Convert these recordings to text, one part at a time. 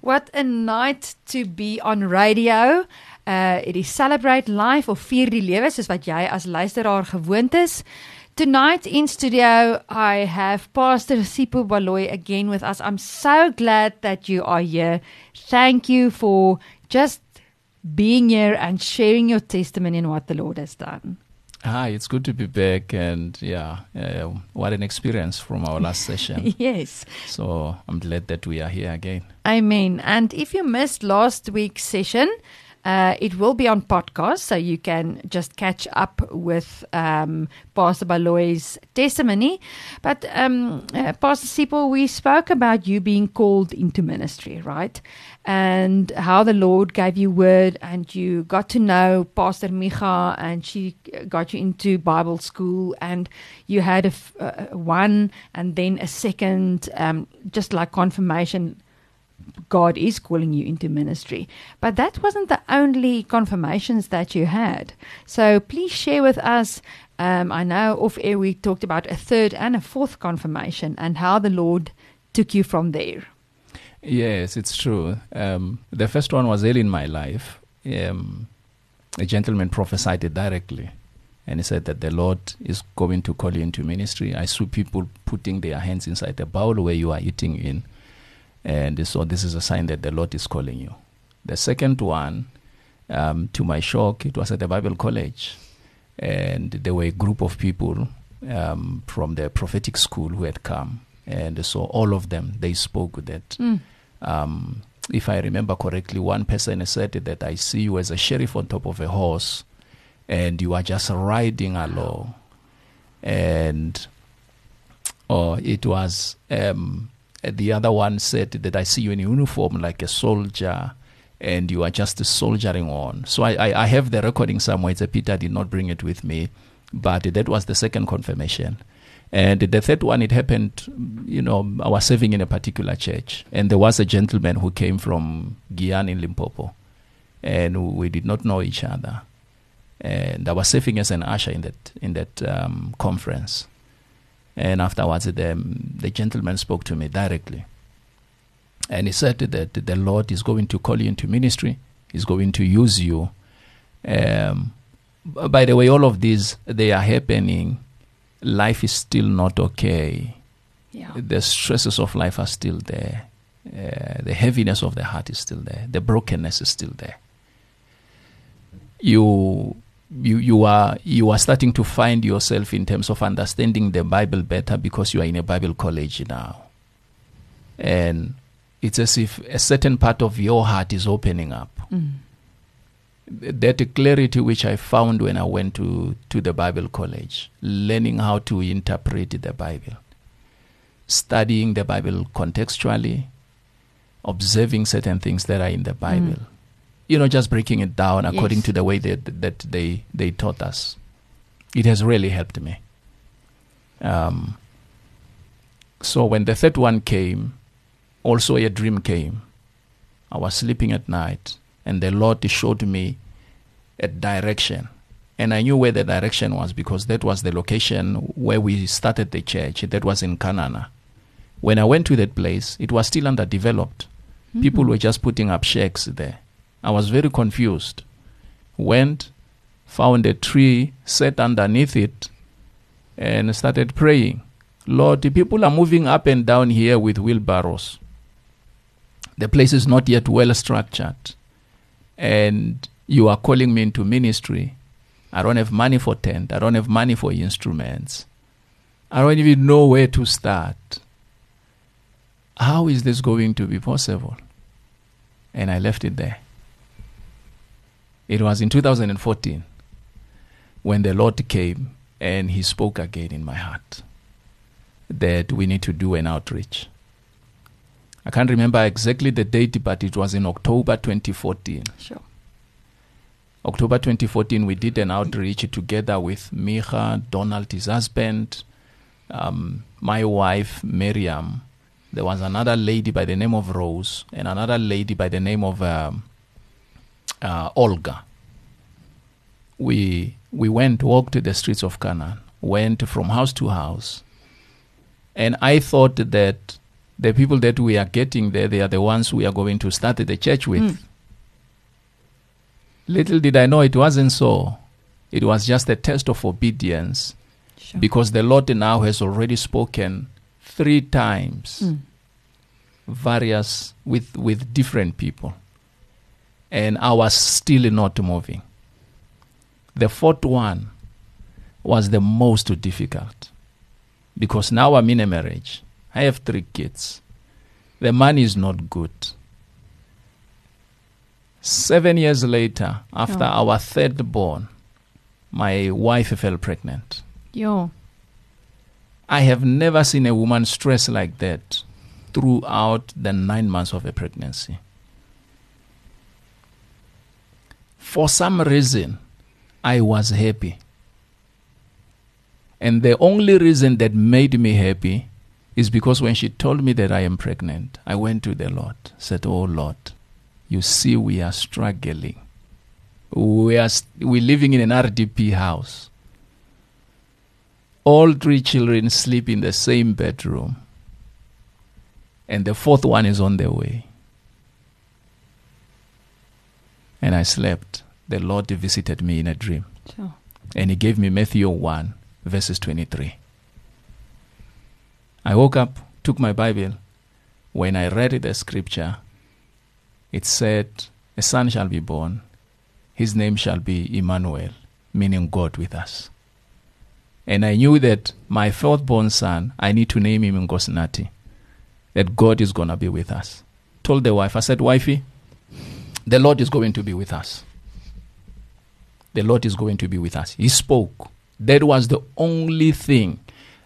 What a night to be on radio. Uh it is celebrate life of vier die lewe soos wat jy as luisteraar gewoond is. Tonight in studio I have Pastor Sipho Baloy again with us. I'm so glad that you are here. Thank you for just being here and sharing your testimony and what the Lord has done. Hi, it's good to be back, and yeah, uh, what an experience from our last session. yes. So I'm glad that we are here again. I mean, And if you missed last week's session, uh, it will be on podcast, so you can just catch up with um, Pastor Baloyi's testimony. But um, uh, Pastor Sipho, we spoke about you being called into ministry, right? And how the Lord gave you word, and you got to know Pastor Micha, and she got you into Bible school, and you had a f- uh, one, and then a second, um, just like confirmation God is calling you into ministry. But that wasn't the only confirmations that you had. So please share with us. Um, I know off air we talked about a third and a fourth confirmation and how the Lord took you from there. Yes, it's true. Um, the first one was early in my life. Um, a gentleman prophesied it directly. And he said that the Lord is going to call you into ministry. I saw people putting their hands inside the bowl where you are eating in and so this is a sign that the Lord is calling you. The second one, um, to my shock, it was at the Bible College. And there were a group of people um, from the prophetic school who had come. And so all of them, they spoke that. Mm. Um, if I remember correctly, one person said that I see you as a sheriff on top of a horse and you are just riding along. And or it was um, the other one said that I see you in uniform like a soldier and you are just soldiering on. So I, I, I have the recording somewhere. It's a Peter did not bring it with me, but that was the second confirmation. And the third one, it happened, you know, I was serving in a particular church, and there was a gentleman who came from Giyani in Limpopo, and we did not know each other. And I was serving as an usher in that in that um, conference. And afterwards, the, the gentleman spoke to me directly. And he said that the Lord is going to call you into ministry, He's going to use you. Um, by the way, all of these, they are happening. Life is still not okay. Yeah. The stresses of life are still there. Uh, the heaviness of the heart is still there. The brokenness is still there. You you you are you are starting to find yourself in terms of understanding the Bible better because you are in a Bible college now, and it's as if a certain part of your heart is opening up. Mm. That clarity which I found when I went to to the Bible college, learning how to interpret the Bible, studying the Bible contextually, observing certain things that are in the Bible. Mm you know, just breaking it down according Yes. to the way that that they they taught us. It has really helped me. Um, so when the third one came, also a dream came. I was sleeping at night, and the Lord showed me a direction, and I knew where the direction was because that was the location where we started the church. That was in Kanana. When I went to that place, it was still underdeveloped. People Mm. were just putting up shacks there. I was very confused. Went, found a tree, sat underneath it, and started praying. Lord, the people are moving up and down here with wheelbarrows. The place is not yet well structured. And you are calling me into ministry. I don't have money for tent. I don't have money for instruments. I don't even know where to start. How is this going to be possible? And I left it there. It was in 2014 when the Lord came and He spoke again in my heart that we need to do an outreach. I can't remember exactly the date, but it was in October 2014. Sure. October 2014, we did an outreach together with Micha, Donald, his husband, um, my wife, Miriam. There was another lady by the name of Rose, and another lady by the name of um, uh, Olga. We we went, walked the streets of Canaan, went from house to house, and I thought that the people that we are getting there, they are the ones we are going to start the church with. Mm. Little did I know it wasn't so. It was just a test of obedience Sure. because the Lord now has already spoken three times, Mm. various with with different people, and I was still not moving. The fourth one was the most difficult because now I'm in a marriage. I have three kids. The money is not good. Seven years later, after Oh. our third born, my wife fell pregnant. Yo. I have never seen a woman stressed like that throughout the nine months of a pregnancy. For some reason, I was happy. And the only reason that made me happy is because when she told me that I am pregnant, I went to the Lord, said, Oh Lord, you see, we are struggling. We are st- we're living in an RDP house. All three children sleep in the same bedroom, and the fourth one is on the way. And I slept. The Lord visited me in a dream, Sure. and He gave me Matthew 1, verses 23. I woke up, took my Bible. When I read the scripture, it said, A son shall be born. His name shall be Emmanuel, meaning God with us. And I knew that my fourth born son, I need to name him Nkosinati, that God is going to be with us. Told the wife, I said, Wifey, the Lord is going to be with us. The Lord is going to be with us. He spoke. That was the only thing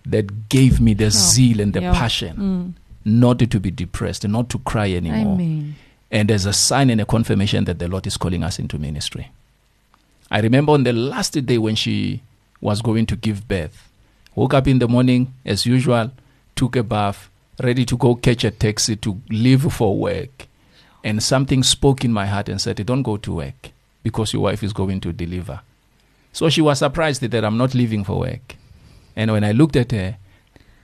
that gave me the zeal and the yeah. passion Mm. not to be depressed, not to cry anymore. Amen. And there's a sign and a confirmation that the Lord is calling us into ministry. I remember on the last day when she was going to give birth, woke up in the morning as usual, took a bath, ready to go catch a taxi to leave for work. And something spoke in my heart and said, Don't go to work because your wife is going to deliver. So she was surprised that I'm not leaving for work. And when I looked at her,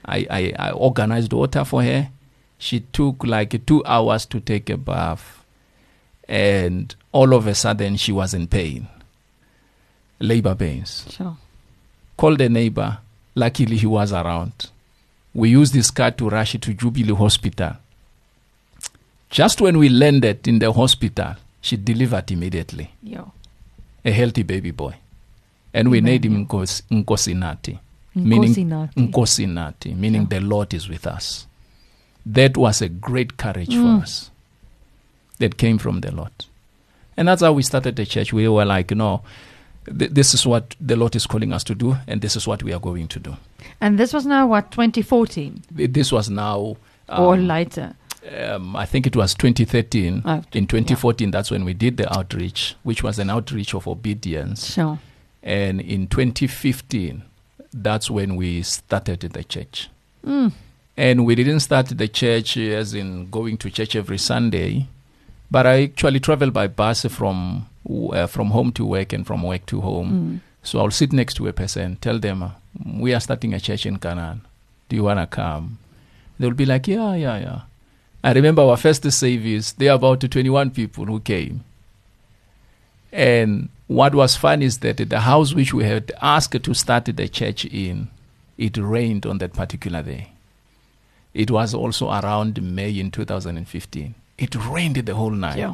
I, I, I organized water for her. She took like two hours to take a bath. And all of a sudden, she was in pain. Labor pains. Sure. Called a neighbor. Luckily, he was around. We used this car to rush it to Jubilee Hospital. Just when we landed in the hospital, she delivered immediately Yeah. a healthy baby boy. And we Amen. named him Nkos- Nkosinati. Meaning- Nkosinati. Meaning Yeah. the Lord is with us. That was a great courage Mm. for us that came from the Lord. And that's how we started the church. We were like, no, th- this is what the Lord is calling us to do, and this is what we are going to do. And this was now what 2014 This was now, um, or later. um, I think it was 2013. Oh, In 2014, that's when we did the outreach, which was an outreach of obedience. Sure. And in 2015, that's when we started the church. Mm. And we didn't start the church as in going to church every Sunday, but I actually travel by bus from uh, from home to work and from work to home. Mm. So I'll sit next to a person, tell them, we are starting a church in Canaan. Do you want to come? They'll be like, yeah, yeah, yeah. I remember our first service, there are about 21 people who came. And what was fun is that the house which we had asked to start the church in, it rained on that particular day. It was also around May in 2015. It rained the whole night. Yeah.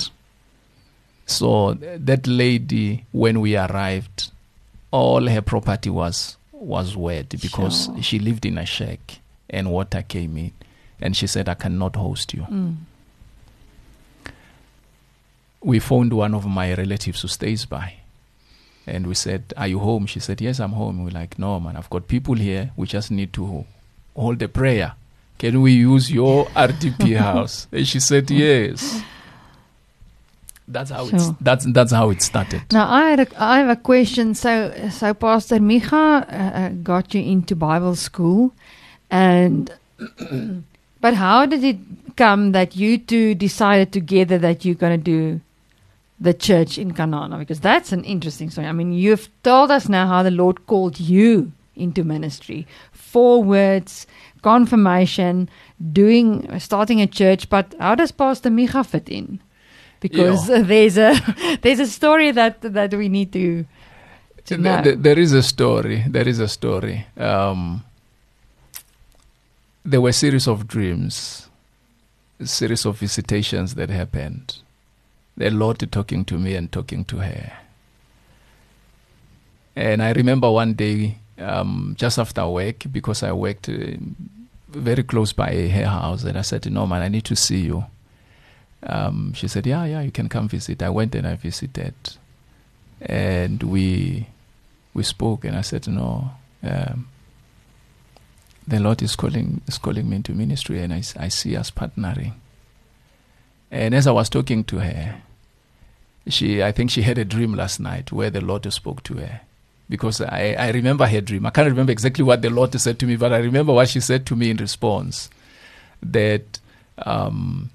So that lady, when we arrived, all her property was was wet because Sure. she lived in a shack and water came in, and she said, "I cannot host you." Mm. we phoned one of my relatives who stays by. And we said, Are you home? She said, Yes, I'm home. We're like, No, man, I've got people here. We just need to hold the prayer. Can we use your RDP house? And she said, Yes. That's how it's that's that's how it started. Now I had a, I have a question. So so Pastor Micha uh, uh, got you into Bible school, and but how did it come that you two decided together that you're going to do the church in Canaan? Because that's an interesting story. I mean, you've told us now how the Lord called you into ministry. Four words, confirmation, doing, starting a church. But how does Pastor Micha fit in? Because Yeah. there's a there's a story that that we need to to know. Th- th- there is a story. There is a story. Um, there were a series of dreams, a series of visitations that happened. The Lord talking to me and talking to her. And I remember one day, um, just after work, because I worked uh, very close by her house, and I said, "No, man, I need to see you." Um, she said, "Yeah, yeah, you can come visit." I went and I visited, and we we spoke, and I said, "No, um, the Lord is calling is calling me into ministry, and I, I see us partnering." And as I was talking to her, she I think she had a dream last night where the Lord spoke to her. Because I, I remember her dream. I can't remember exactly what the Lord said to me, but I remember what she said to me in response. That um,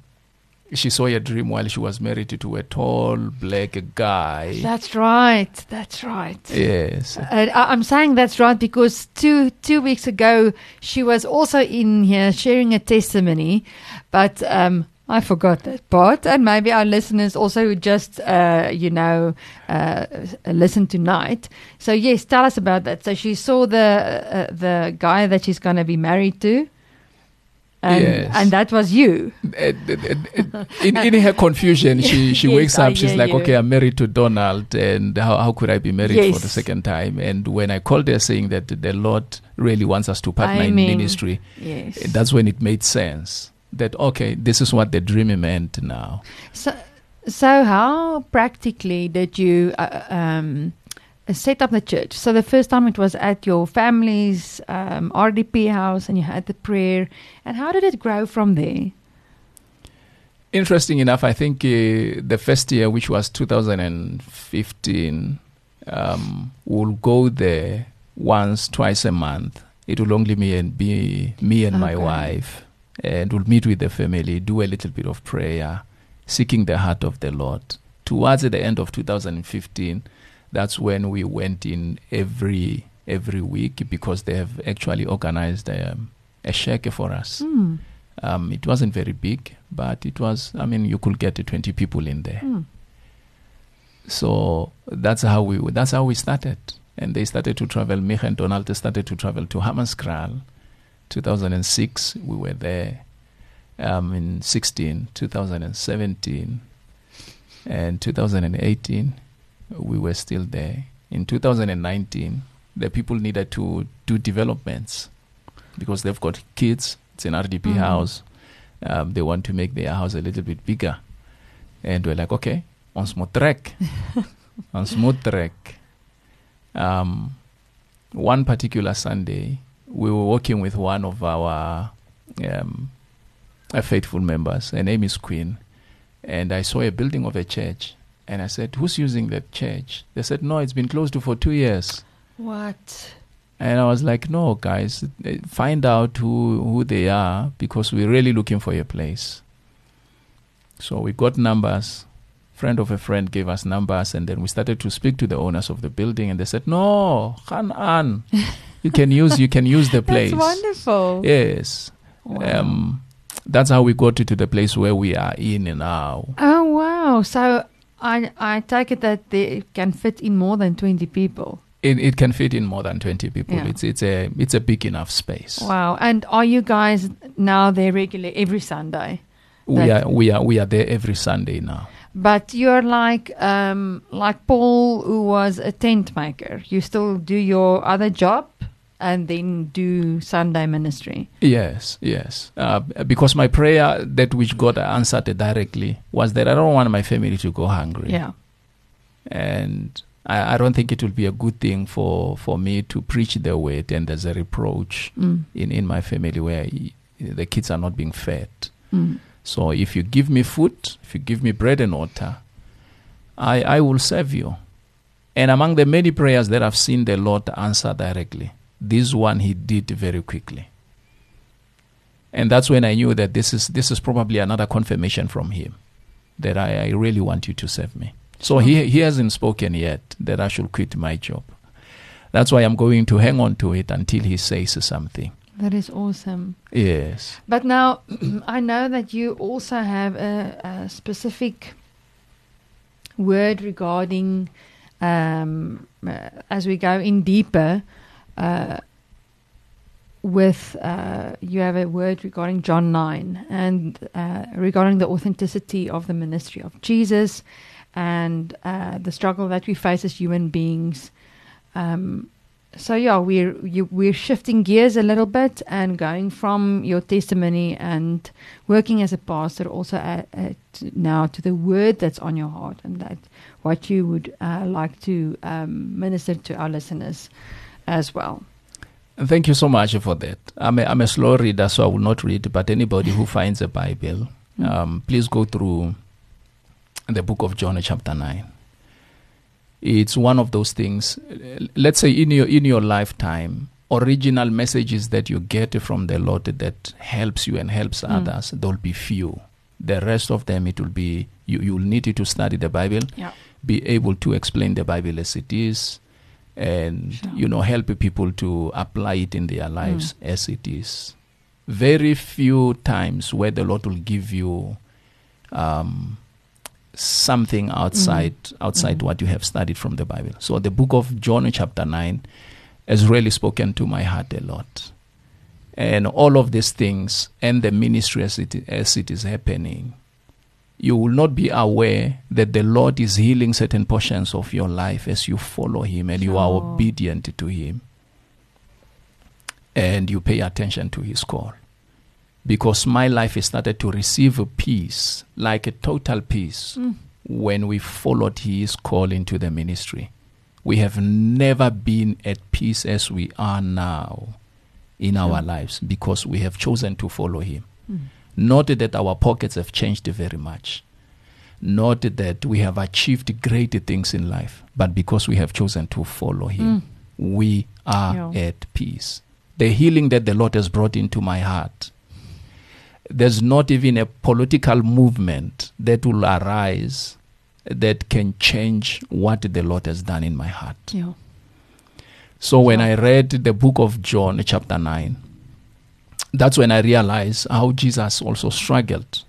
she saw a dream while she was married to a tall black guy. That's right. That's right. Yes. Uh, I'm saying that's right because two two weeks ago she was also in here sharing a testimony, but um, I forgot that part, and maybe our listeners also just uh, you know uh, listen tonight. So yes, tell us about that. So she saw the uh, the guy that she's going to be married to. And, Yes. and that was you. Uh, in, in her confusion, she, she Yes, wakes I up. She's like, you. okay, I'm married to Donald, and how, how could I be married for the second time? And when I called her saying that the Lord really wants us to partner in ministry, Yes. that's when it made sense that, okay, this is what the dream meant now. So, so how practically did you uh, um, set up the church? So the first time it was at your family's um, RDP house, and you had the prayer. And how did it grow from there? Interesting enough, I think uh, the first year, which was 2015, um, we'll go there once, twice a month. It will only me and be me and my wife, and we'll meet with the family, do a little bit of prayer, seeking the heart of the Lord. Towards the end of 2015, that's when we went in every every week because they have actually organized um, a shake for us. Hmm. Um, it wasn't very big, but it was. I mean, you could get twenty people in there. Hmm. So that's how we. That's how we started, and they started to travel. Mich and Donald started to travel to Hammanskraal. 2006, we were there. Um, in 16, 2017, and 2018, we were still there. In 2019, the people needed to do developments because they've got kids. It's an RDP Mhm. house. Um, they want to make their house a little bit bigger. And we're like, okay, on smooth track. on smooth track. Um, one particular Sunday, we were working with one of our um, faithful members. Her name is Queen. And I saw a building of a church. And I said, who's using that church? They said, no, it's been closed for two years. What? And I was like, no, guys, eh, find out who, who they are because we're really looking for a place. So we got numbers. Friend of a friend gave us numbers, and then we started to speak to the owners of the building, and they said, "No, Han An, you can use you can use the place." That's wonderful. Yes, Wow. um, that's how we got to the place where we are in now. oh wow! So I I take it that they can fit in more than twenty people. It, it can fit in more than twenty people. Yeah. It's it's a it's a big enough space. Wow! And are you guys now there regularly every Sunday? We are we are we are there every Sunday now. But you're like um, like Paul, who was a tent maker. You still do your other job and then do Sunday ministry. Yes, yes. Uh, because my prayer, that which God answered directly, was that I don't want my family to go hungry. Yeah. And I, I don't think it will be a good thing for, for me to preach the word and there's a reproach Mm. in, in my family where the kids are not being fed. Mm. So if you give me food, if you give me bread and water, I, I will serve you. And among the many prayers that I've seen the Lord answer directly, this one he did very quickly. And that's when I knew that this is this is probably another confirmation from him that I, I really want you to serve me. So he he hasn't spoken yet that I should quit my job. That's why I'm going to hang on to it until he says something. That is awesome. Yes. But now I know that you also have a, a specific word regarding, um, uh, as we go in deeper, uh, with uh, you have a word regarding John 9 and uh, regarding the authenticity of the ministry of Jesus and uh, the struggle that we face as human beings. Um, so yeah, we're you, we're shifting gears a little bit and going from your testimony and working as a pastor also at, at now to the word that's on your heart and that what you would uh, like to um, minister to our listeners as well. Thank you so much for that. I'm a, I'm a slow reader, so I will not read. But anybody who finds a Bible, um, please go through the book of John, chapter nine. It's one of those things. Let's say in your in your lifetime, original messages that you get from the Lord that helps you and helps Mm. others. There will be few. The rest of them, it will be you. You will need to study the Bible, Yeah. be able to explain the Bible as it is, and Sure. you know help people to apply it in their lives as it is. Very few times where the Lord will give you um, something outside outside Mhm. what you have studied from the Bible. So the book of John chapter nine has really spoken to my heart a lot. And all of these things and the ministry as it, as it is happening, you will not be aware that the Lord is healing certain portions of your life as you follow Him and you are obedient to Him and you pay attention to His call. Because my life has started to receive a peace, like a total peace, Mm. when we followed His call into the ministry. We have never been at peace as we are now in our lives because we have chosen to follow Him. Mm. Not that our pockets have changed very much, not that we have achieved great things in life, but because we have chosen to follow Him, Mm. we are Yeah. at peace. The healing that the Lord has brought into my heart, there's not even a political movement that will arise that can change what the Lord has done in my heart. Yeah. So when I read the book of John, chapter 9, that's when I realized how Jesus also struggled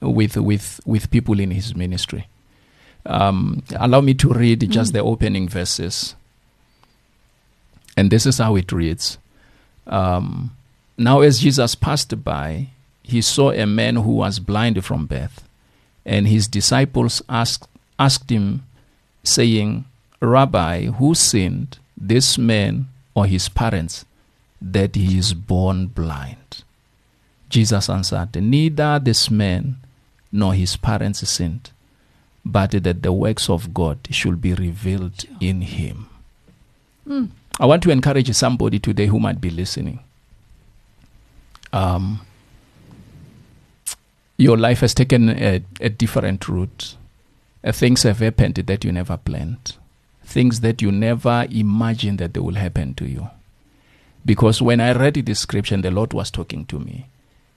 with, with, with people in his ministry. Um, allow me to read just Mm. the opening verses. And this is how it reads um, Now, as Jesus passed by, he saw a man who was blind from birth. And his disciples asked, asked him, saying, Rabbi, who sinned, this man or his parents, that he is born blind? Jesus answered, Neither this man nor his parents sinned, but that the works of God should be revealed in him. Mm. I want to encourage somebody today who might be listening. Um, your life has taken a, a different route. Uh, things have happened that you never planned. Things that you never imagined that they will happen to you. Because when I read the description, the Lord was talking to me.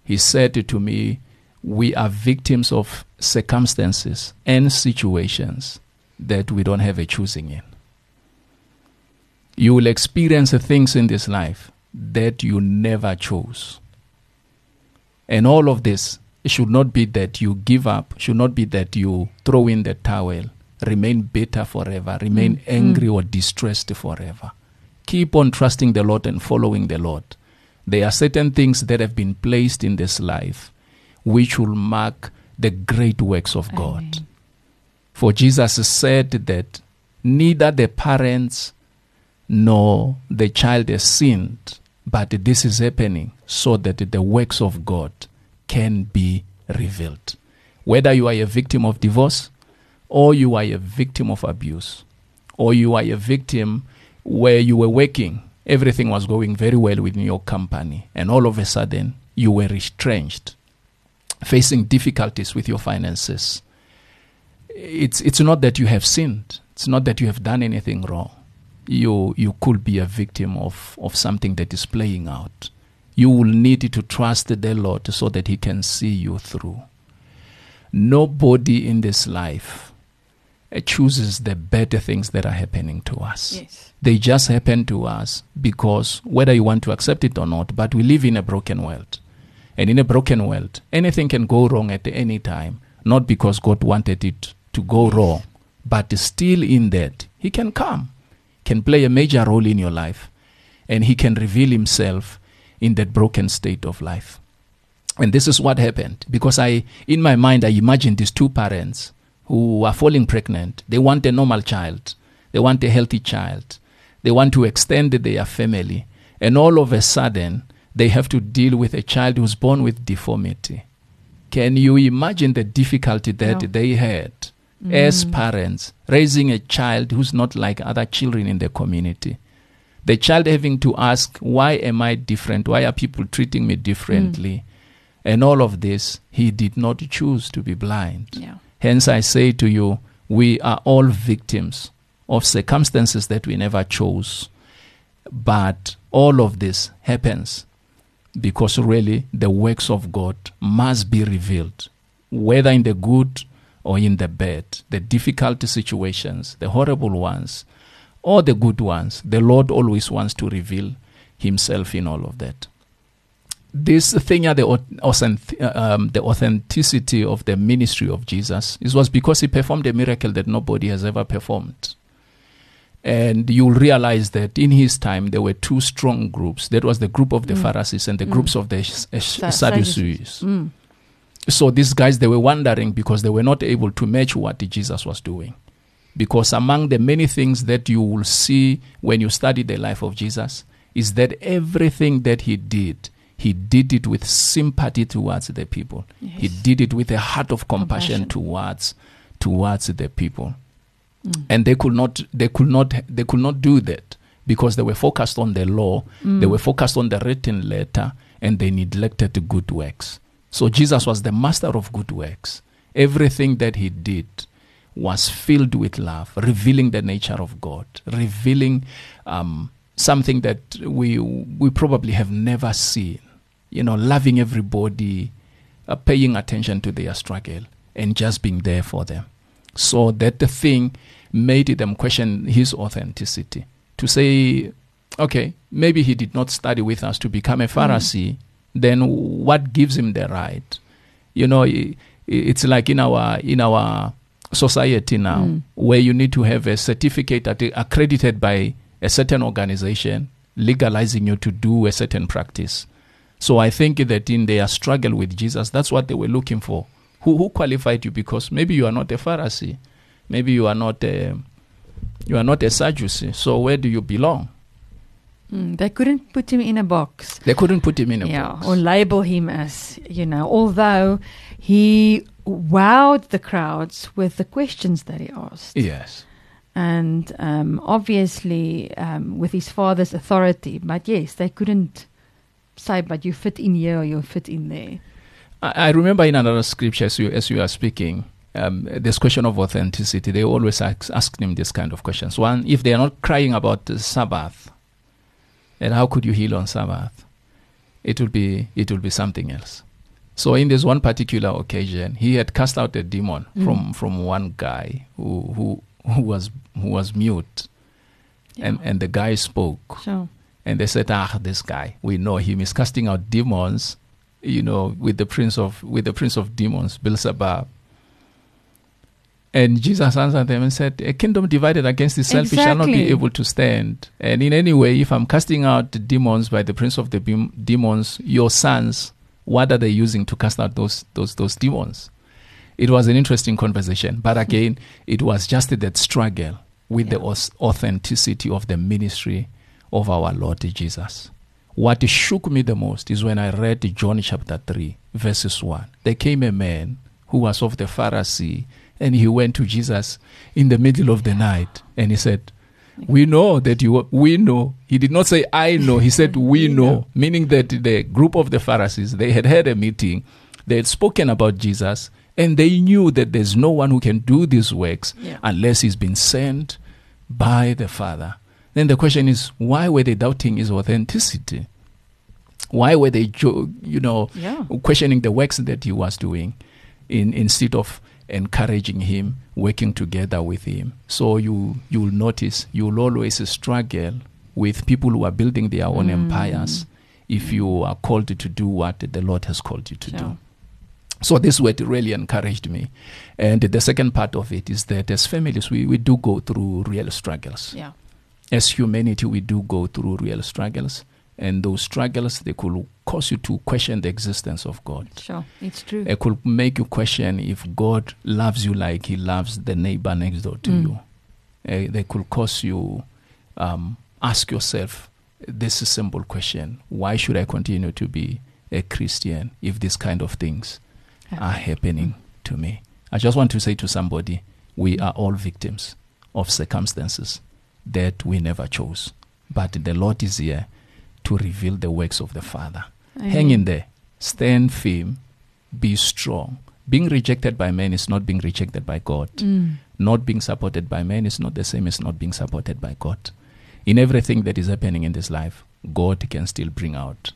He said to me, We are victims of circumstances and situations that we don't have a choosing in. You will experience things in this life that you never chose. And all of this should not be that you give up, should not be that you throw in the towel, remain bitter forever, remain Mm, angry or distressed forever. Keep on trusting the Lord and following the Lord. There are certain things that have been placed in this life which will mark the great works of God. Amen. For Jesus said that neither the parents nor the child has sinned, but this is happening so that the works of God can be revealed. Whether you are a victim of divorce, or you are a victim of abuse, or you are a victim where you were working, everything was going very well within your company, and all of a sudden you were retrenched, facing difficulties with your finances it's it's not that you have sinned. It's not that you have done anything wrong. You you could be a victim of, of something that is playing out. You will need to trust the Lord so that He can see you through. Nobody in this life Uh, chooses the better things that are happening to us. Yes. They just happen to us because whether you want to accept it or not, but we live in a broken world. And in a broken world, anything can go wrong at any time, not because God wanted it to go wrong, but still in that, He can come, can play a major role in your life, and He can reveal Himself in that broken state of life. And this is what happened because I, in my mind, I imagined these two parents who are falling pregnant. They want a normal child, they want a healthy child, they want to extend their family, and all of a sudden, they have to deal with a child who's born with deformity. Can you imagine the difficulty that No. they had as mm. parents raising a child who's not like other children in the community? The child having to ask, Why am I different? Why are people treating me differently? Mm. And all of this, he did not choose to be blind. Yeah. Hence, I say to you, we are all victims of circumstances that we never chose. But all of this happens because really the works of God must be revealed, whether in the good or in the bad, the difficult situations, the horrible ones, or the good ones. The Lord always wants to reveal Himself in all of that this thing are the um, the authenticity of the ministry of Jesus. It was because he performed a miracle that nobody has ever performed. And you'll realize that in his time there were two strong groups. That was the group of the Mm. Pharisees and the Mm. groups of the Sh- Sh- Sa- Sadducees. Mm. So these guys they were wondering because they were not able to match what Jesus was doing. Because among the many things that you will see when you study the life of Jesus is that everything that he did, he did it with sympathy towards the people. He did it with a heart of compassion, Compassion. towards towards the people. Mm. And they could not they could not they could not do that because they were focused on the law, they Mm. were focused on the written letter and they neglected the good works. So Jesus was the master of good works. Everything that he did was filled with love, revealing the nature of God, revealing um, something that we we probably have never seen. You know, loving everybody, uh, paying attention to their struggle, and just being there for them. So that the thing made them question his authenticity. To say, okay, maybe he did not study with us to become a Pharisee, then what gives him the right? You know, it's like in our in our society now, Mm. where you need to have a certificate accredited by a certain organization, legalizing you to do a certain practice. So I think that in their struggle with Jesus, that's what they were looking for. Who who qualified you? Because maybe you are not a Pharisee, maybe you are not a you are not a Sadducee. So where do you belong? Mm. They couldn't put him in a box. They couldn't put him in a yeah, box. or label him as, you know, although he wowed the crowds with the questions that he asked. yes. And um, obviously um, with his father's authority. But yes, they couldn't say, but you fit in here or you fit in there. I, I remember in another scripture as you as you are speaking, um, this question of authenticity. They always ask, ask him this kind of questions. One, if they are not crying about the Sabbath, then how could you heal on Sabbath? It will be it will be something else. So in this one particular occasion, he had cast out a demon Mm. from from one guy who who who was who was mute, and Yeah. and the guy spoke. So, And they said, "Ah, this guy, we know him. He's casting out demons, you know, with the prince of with the prince of demons, Beelzebub." And Jesus answered them and said, "A kingdom divided against itself it shall not be able to stand. And in any way, if I'm casting out demons by the prince of the bem- demons, your sons, what are they using to cast out those those those demons?" It was an interesting conversation, but again, it was just that struggle with the Yeah. aus- authenticity of the ministry of our Lord Jesus. What shook me the most is when I read John chapter 3, verses 1. There came a man who was of the Pharisee, and he went to Jesus in the middle of the night, and he said, We know that you, we know. He did not say, I know. He said, We We know, know. meaning that the group of the Pharisees, they had had a meeting, they had spoken about Jesus, and they knew that there's no one who can do these works Yeah. unless he's been sent by the Father. Then the question is, why were they doubting his authenticity? Why were they, you know, yeah. questioning the works that he was doing in, instead of encouraging him, working together with him. So you you'll notice you'll always struggle with people who are building their own Mm. empires if you are called to do what the Lord has called you to Sure. do. So this word really encouraged me. And the second part of it is that as families we, we do go through real struggles. Yeah. As humanity we do go through real struggles. And those struggles they could cause you to question the existence of God. Sure. It's true. It could make you question if God loves you like He loves the neighbor next door to Mm. you. Uh, they could cause you um, ask yourself this simple question: Why should I continue to be a Christian if these kind of things are happening to me? I just want to say to somebody: We are all victims of circumstances that we never chose, but the Lord is here to reveal the works of the Father. Hang in there. Stand firm. Be strong. Being rejected by men is not being rejected by God. Mm. Not being supported by men is not the same as not being supported by God. In everything that is happening in this life, God can still bring out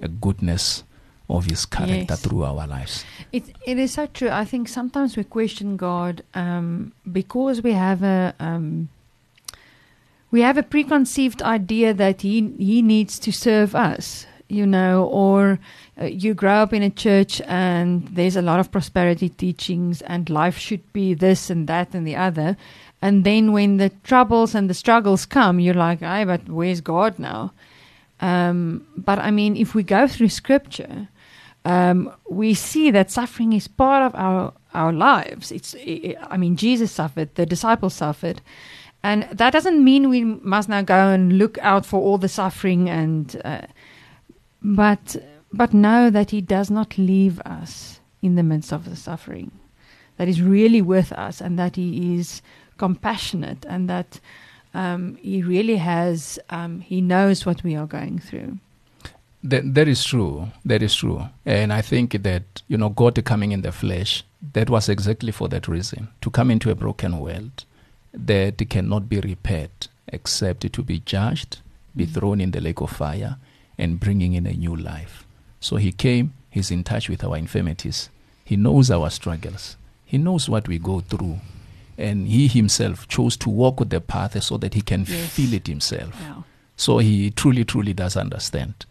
a goodness of His character Yes. through our lives. It it is so true. I think sometimes we question God um, because we have a um, we have a preconceived idea that he he needs to serve us, you know, or uh, you grow up in a church and there's a lot of prosperity teachings and life should be this and that and the other, and then when the troubles and the struggles come, you're like, "Hey, but where's God now?" Um, but I mean, if we go through Scripture um, we see that suffering is part of our our lives. It's, i I mean, Jesus suffered, the disciples suffered, and that doesn't mean we must now go and look out for all the suffering and, uh, but but know that He does not leave us in the midst of the suffering. That He's really with us, and that He is compassionate, and that um, He really has um, He knows what we are going through. That, that is true. That is true. And I think that, you know, God coming in the flesh, that was exactly for that reason to come into a broken world that cannot be repaired except to be judged, be Mm. thrown in the lake of fire, and bringing in a new life. So he came, he's in touch with our infirmities, he knows our struggles, he knows what we go through. And he himself chose to walk with the path so that he can Yes. feel it himself. So he truly, truly does understand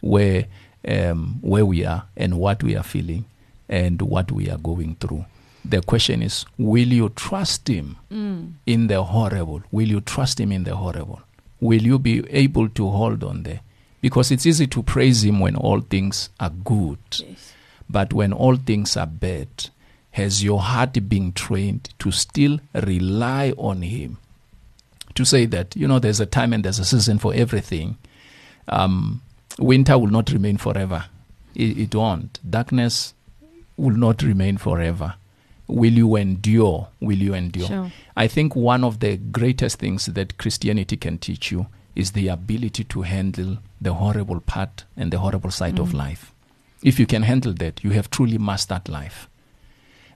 where um, where we are and what we are feeling and what we are going through. The question is, will you trust him Mm. in the horrible? Will you trust him in the horrible? Will you be able to hold on there? Because it's easy to praise him when all things are good, Yes. but when all things are bad, has your heart been trained to still rely on him? To say that, you know, there's a time and there's a season for everything. Um, winter will not remain forever. It, it won't. Darkness will not remain forever. Will you endure? Will you endure? Sure. I think one of the greatest things that Christianity can teach you is the ability to handle the horrible part and the horrible side of Mm. life. If you can handle that, you have truly mastered life.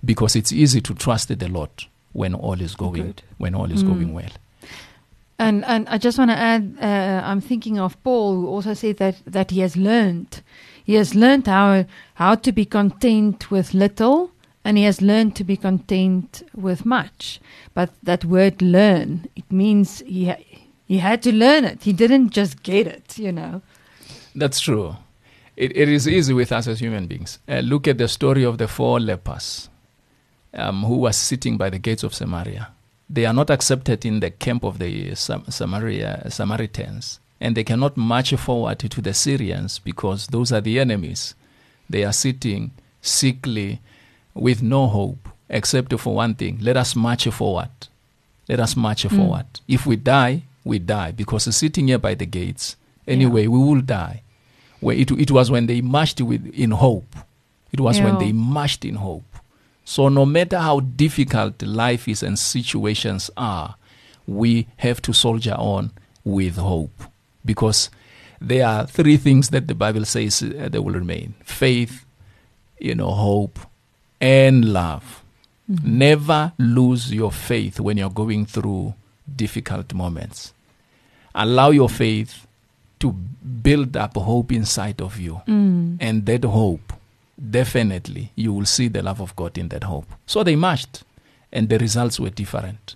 Because it's easy to trust the Lord when all is going Good. when all is Mm. going well. And and I just want to add, uh, I'm thinking of Paul, who also said that that he has learned, he has learned how how to be content with little, and he has learned to be content with much. But that word "learn" it means he ha- he had to learn it. He didn't just get it, you know. That's true. It, it is easy with us as human beings. Uh, look at the story of the four lepers um, who were sitting by the gates of Samaria. They are not accepted in the camp of the Sam- Samaria, Samaritans, and they cannot march forward to the Syrians because those are the enemies. They are sitting sickly with no hope except for one thing let us march forward. Let us march Mm. forward. If we die, we die because sitting here by the gates, anyway, we will die. Where it, it was when they marched with, in hope. It was when they marched in hope. So, no matter how difficult life is and situations are, we have to soldier on with hope. Because there are three things that the Bible says uh, they will remain faith, you know, hope, and love. Mm-hmm. Never lose your faith when you're going through difficult moments. Allow your faith to build up hope inside of you. Mm. And that hope definitely you will see the love of God in that hope. So they marched, and the results were different.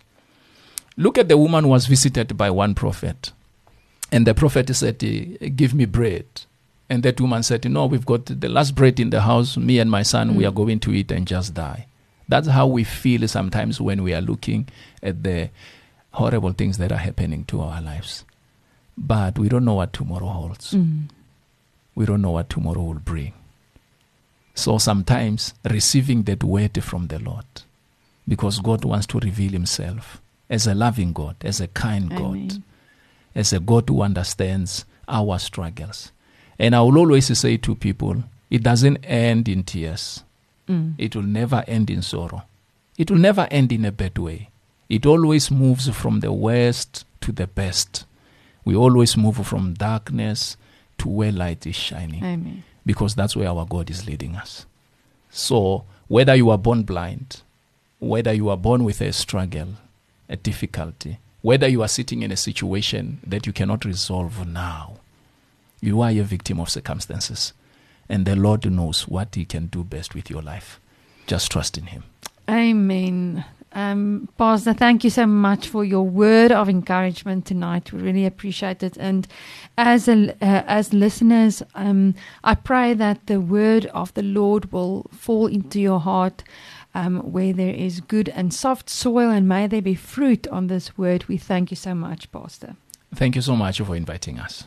Look at the woman who was visited by one prophet. And the prophet said, eh, Give me bread. And that woman said, No, we've got the last bread in the house. Me and my son, mm. we are going to eat and just die. That's how we feel sometimes when we are looking at the horrible things that are happening to our lives. But we don't know what tomorrow holds. Mm. We don't know what tomorrow will bring. So sometimes receiving that word from the Lord, because God wants to reveal Himself as a loving God, as a kind Amen. God, as a God who understands our struggles. And I will always say to people, it doesn't end in tears. Mm. It will never end in sorrow. It will never end in a bad way. It always moves from the worst to the best. We always move from darkness to where light is shining. Amen. Because that's where our God is leading us. So, whether you are born blind, whether you are born with a struggle, a difficulty, whether you are sitting in a situation that you cannot resolve now, you are a victim of circumstances. And the Lord knows what He can do best with your life. Just trust in Him. Amen. Um, Pastor, thank you so much for your word of encouragement tonight. We really appreciate it. And as a, uh, as listeners, um, I pray that the word of the Lord will fall into your heart. Um, where there is good and soft soil, and may there be fruit on this word. We thank you so much, Pastor. Thank you so much for inviting us.